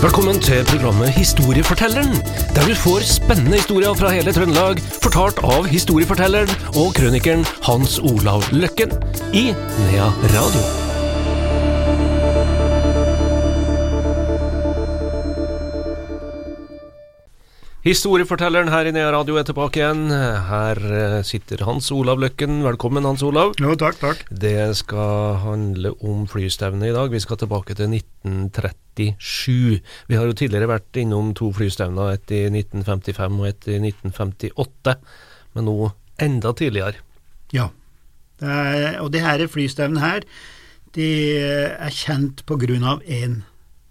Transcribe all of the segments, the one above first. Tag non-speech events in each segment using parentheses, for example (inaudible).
Velkommen til programmet Historiefortelleren, der du får spennende historier fra hele Trøndelag, fortalt av historiefortelleren og krønikeren Hans Olav Løkken i Nea Radio. Historiefortelleren her i Nea Radio er tilbake igjen. Her eh, sitter Hans Olav Løkken. Velkommen, Hans Olav. Jo, takk, takk. Det skal handle om flystevne i dag. Vi skal tilbake til 1937. Vi har jo tidligere vært innom to flystevner, et i 1955 og et i 1958, men nå enda tidligere. Ja. Og det her flystevnet her, de er kjent på grunn av en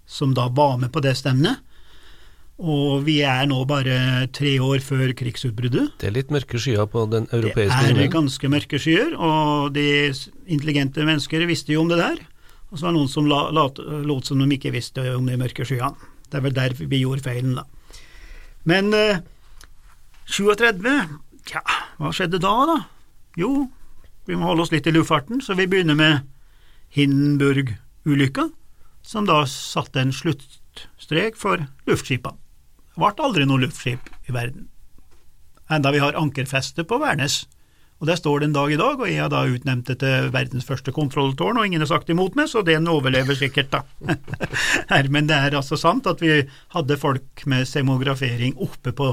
som da var med på det stevnet. Og vi er nå bare tre år før krigsutbruddet. Det er litt mørke skyer på den europeiske Det er himmelen. ganske mørke skyer, og de intelligente mennesker visste jo om det der. Og så var det noen som la, lot, lot som de ikke visste om de mørke skyene. Det er vel der vi gjorde feilen, da. Men eh, 37, tja, hva skjedde da, da? Jo, vi må holde oss litt i luftfarten, så vi begynner med Hindenburg-ulykka, som da satte en sluttstrek for luftskipene. Det ble aldri noe luftskip i verden, enda vi har ankerfeste på Værnes. Og Der står det en dag i dag, og jeg har da utnevnt til verdens første kontrolltårn, og ingen har sagt imot meg, så den overlever sikkert, da. (laughs) Men det er altså sant at vi hadde folk med semografering oppe på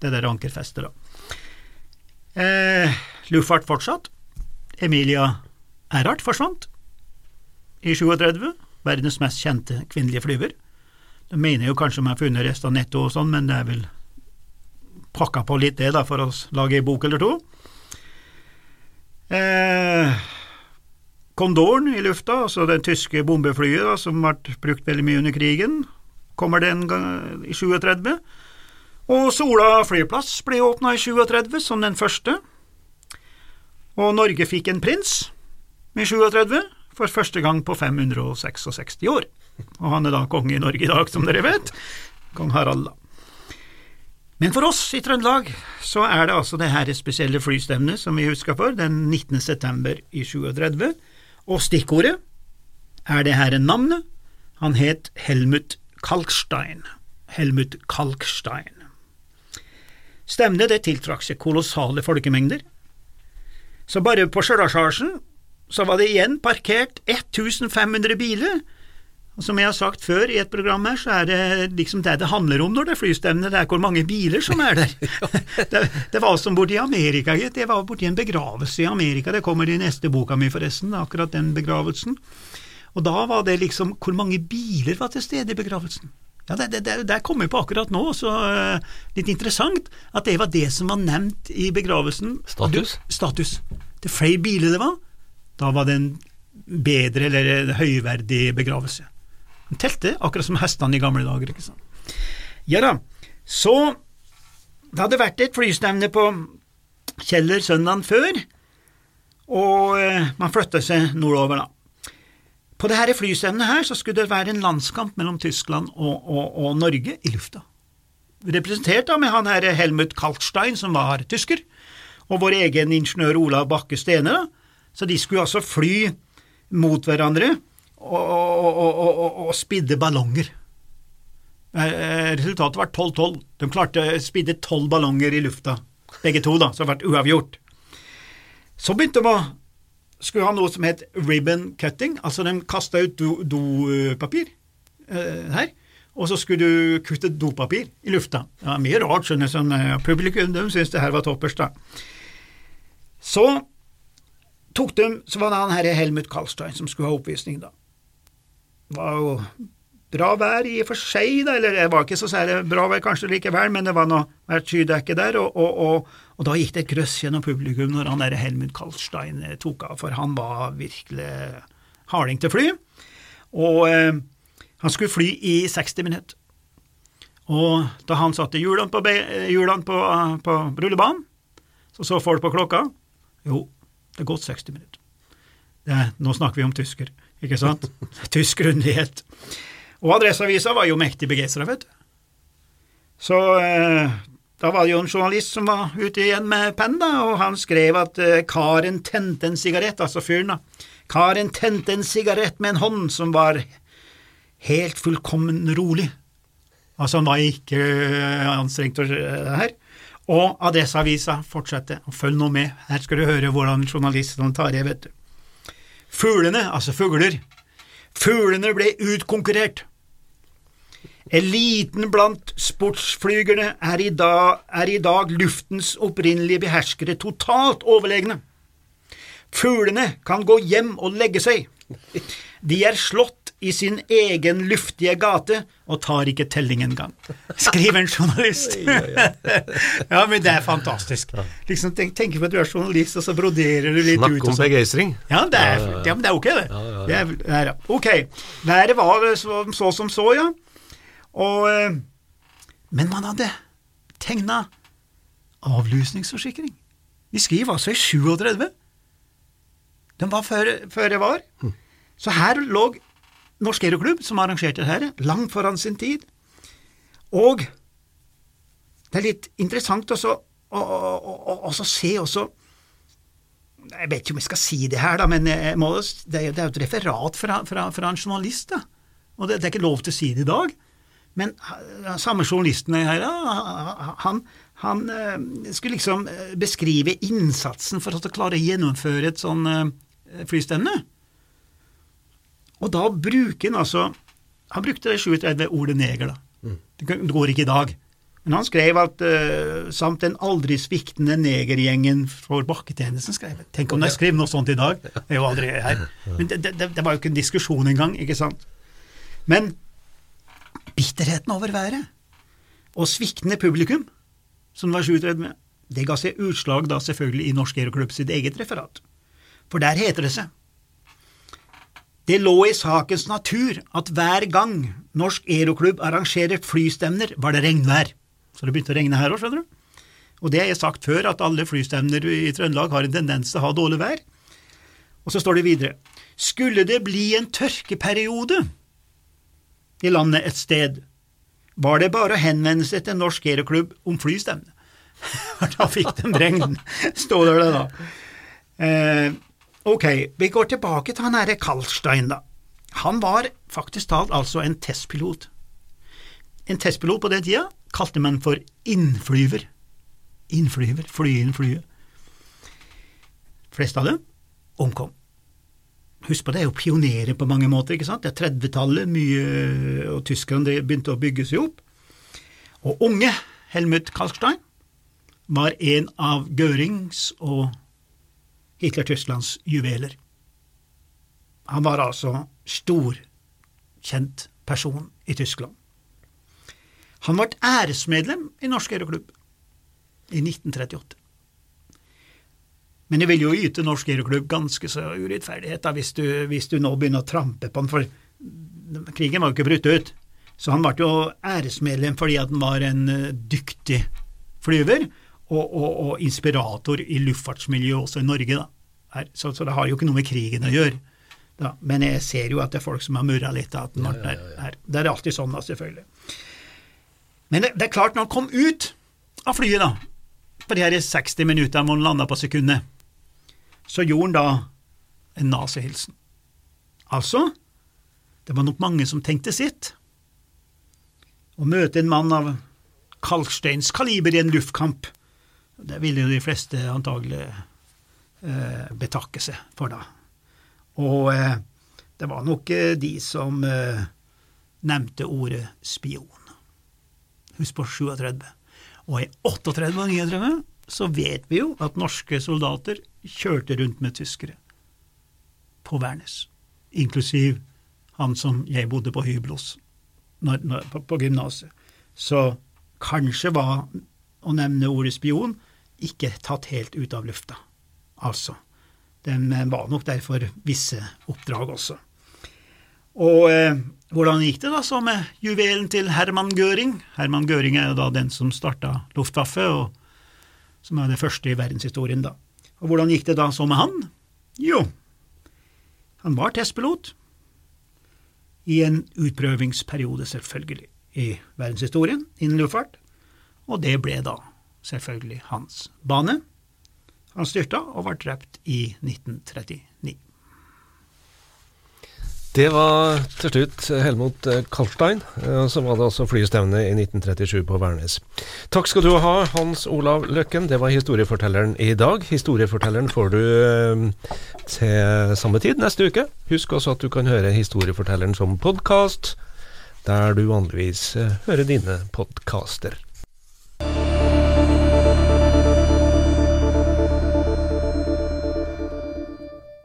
det der ankerfestet, da. Eh, luftfart fortsatt. Emilia Earhart forsvant i 37, verdens mest kjente kvinnelige flyver. De mener jo kanskje de har funnet resten av netto og sånn, men det er vel pakka på litt det da, for å lage ei bok eller to. Eh, Kondoren i lufta, altså det tyske bombeflyet da, som ble brukt veldig mye under krigen, kommer den i 37. Og Sola flyplass ble åpna i 37 som den første. Og Norge fikk en prins i 37 for første gang på 566 år. Og han er da konge i Norge i dag, som dere vet. Kong Harald, da. Men for oss i Trøndelag så er det altså det her spesielle flystevnet som vi husker for, den 19. september i 37, og stikkordet er det her navnet. Han het Helmut Kalkstein. Helmut Kalkstein. Stevnet det tiltrakk seg kolossale folkemengder. Så bare på Stjørdalsjarsen så var det igjen parkert 1500 biler, og som jeg har sagt før i et program her, så er det liksom det det handler om når det er flystevne, det er hvor mange biler som er der. (laughs) det, det var som borti Amerika, gitt. Jeg var borti en begravelse i Amerika, det kommer i neste boka mi forresten, akkurat den begravelsen. Og da var det liksom hvor mange biler var til stede i begravelsen. Ja, det, det, det, kom jeg på akkurat nå, så uh, litt interessant at det var det som var nevnt i begravelsen. Status? Status. Det flere biler det var, da var det en bedre eller høyverdig begravelse. Den telte, akkurat som hestene i gamle dager, ikke sant. Ja da, så det hadde vært et flystevne på Kjeller søndagen før, og eh, man flytta seg nordover, da. På det dette flystevnet her så skulle det være en landskamp mellom Tyskland og, og, og Norge i lufta. Representert da med han her Helmut Kaltstein, som var tysker, og vår egen ingeniør Olav Bakke Stene, da. Så de skulle altså fly mot hverandre og, og, og, og spidde ballonger. Eh, Resultatet var 12-12. De klarte å spidde tolv ballonger i lufta, begge to, da, som har ble uavgjort. Så begynte de å skulle ha noe som het ribbon cutting, altså de kasta ut dopapir do eh, her, og så skulle du kutte dopapir i lufta. Det var mye rart, skjønner jeg, som eh, publikum de syntes det her var toppers, da. Så tok de, så var det han herre Helmut Karlstein som skulle ha oppvisning, da. Var jo bra vær i og for seg, da, eller det var ikke så særlig bra vær kanskje likevel, men det var noe hvert skydekke der, og, og, og, og, da gikk det et grøss gjennom publikum når han der Helmut Kalstein tok av, for han var virkelig harding til fly, og eh, han skulle fly i 60 minutter. Og da han satte hjulene på, hjulene på, på rullebanen, så så folk på klokka, jo, det er gått 60 minutter. Det, nå snakker vi om tysker, ikke sant? Tysk grundighet. Og Adresseavisa var jo mektig begeistra, vet du. Så eh, da var det jo en journalist som var ute igjen med penn, da, og han skrev at eh, karen tente en sigarett, altså fyren, da. Karen tente en sigarett med en hånd som var helt fullkommen rolig, Altså, han var ikke øh, anstrengt og, det her. Og Adresseavisa fortsetter, og følg nå med, her skal du høre hvordan journalistene tar i, vet du. Fuglene, altså fugler, fuglene ble utkonkurrert. Eliten blant sportsflygerne er i, dag, er i dag luftens opprinnelige beherskere totalt overlegne. Fuglene kan gå hjem og legge seg. De er slått i sin egen luftige gate og tar ikke telling engang, skriver en journalist. (laughs) ja, men det er fantastisk. Liksom, tenk, tenk på at du er journalist, og så broderer du litt Snakk ut. om og sånn. begeistring. Ja, det er, Ja, men det er ok, det. Ja, ja, ja. det er, ok, været var så, så som så, ja. Og, eh, men man hadde tegna avlysningsforsikring. De skriver altså i 37. Den var før, før jeg var. Hm. Så her lå Norsk Aeroklubb, som arrangerte dette, langt foran sin tid. Og det er litt interessant også å se også Jeg vet ikke om jeg skal si det her, da, men jeg må, det er jo et referat fra, fra, fra en journalist. da. Og det, det er ikke lov til å si det i dag. Men samme journalisten her, han, han eh, skulle liksom eh, beskrive innsatsen for å klare å gjennomføre et sånn eh, flystevne. Og da bruker han altså Han brukte det 37 ordet neger, da. Det går ikke i dag. Men han skrev at uh, samt den aldri sviktende negergjengen for bakketjenesten, skrev. Tenk om de skrev noe sånt i dag. Det er jo aldri her. Men det, det, det var jo ikke en diskusjon engang, ikke sant. Men bitterheten over været og sviktende publikum, som var 37, det ga seg utslag da selvfølgelig i Norsk Aeroklubb sitt eget referat. For der heter det seg det lå i sakens natur at hver gang Norsk Aeroklubb arrangerer flystevner, var det regnvær. Så det begynte å regne her òg, skjønner du. Og det har jeg sagt før, at alle flystevner i Trøndelag har en tendens til å ha dårlig vær. Og så står det videre Skulle det bli en tørkeperiode i landet et sted, var det bare å henvende seg til Norsk Aeroklubb om flystevne. (laughs) Da fikk de regn, står det da. Eh, ok, vi går tilbake til han herre Kalstein, da. Han var faktisk talt altså en testpilot. En testpilot på den tida kalte man for innflyver. Innflyver, fly inn flyet. Flest av dem omkom. Husk på det er jo pionerer på mange måter, ikke sant. Det er 30-tallet, mye, og tyskerne begynte å bygge seg opp. Og unge Helmut Kalkstein var en av Görings og Hitler-Tysklands juveler. Han var altså stor, kjent person i Tyskland. Han ble æresmedlem i Norsk Aeroklubb i 1938. Men jeg vil jo yte Norsk Aeroklubb ganske så urettferdighet da, hvis, du, hvis du nå begynner å trampe på han, for krigen var jo ikke brutt ut. Så han ble jo æresmedlem fordi han var en eh, dyktig flyver og, og, og inspirator i luftfartsmiljøet også i Norge. Så, så det har jo ikke noe med krigen å gjøre. Da. Men jeg ser jo at det er folk som har murra litt av den ble der. Her. Det er alltid sånn, da, selvfølgelig. Men det, det er klart, når han kom ut av flyet, da, på de her 60 minuttene hvor han landa på sekundet, så gjorde han da en nazihilsen. Altså, det var nok mange som tenkte sitt. Å møte en mann av Kalksteins kaliber i en luftkamp, det ville jo de fleste antagelig eh, betakke seg for, da. Og eh, det var nok eh, de som eh, nevnte ordet spion. Husk på 37. Og i 38 og 39 så vet vi jo at norske soldater kjørte rundt med tyskere på Værnes, inklusiv han som jeg bodde på hybel hos på, på gymnaset. Så kanskje var å nevne ordet spion ikke tatt helt ut av lufta. Altså, den var nok der for visse oppdrag også. Og eh, hvordan gikk det da så med juvelen til Herman Göring? Herman Göring er jo da den som starta Luftwaffe, og som er det første i verdenshistorien, da. Og hvordan gikk det da så med han? Jo, han var testpilot i en utprøvingsperiode, selvfølgelig, i verdenshistorien innen luftfart, og det ble da selvfølgelig hans bane. Han styrta og var drept i 1939. Det var til slutt Helmut Kalstein, som hadde altså flystevne i 1937 på Værnes. Takk skal du ha, Hans Olav Løkken. Det var historiefortelleren i dag. Historiefortelleren får du eh, til samme tid neste uke. Husk også at du kan høre Historiefortelleren som podkast, der du vanligvis eh, hører dine podkaster.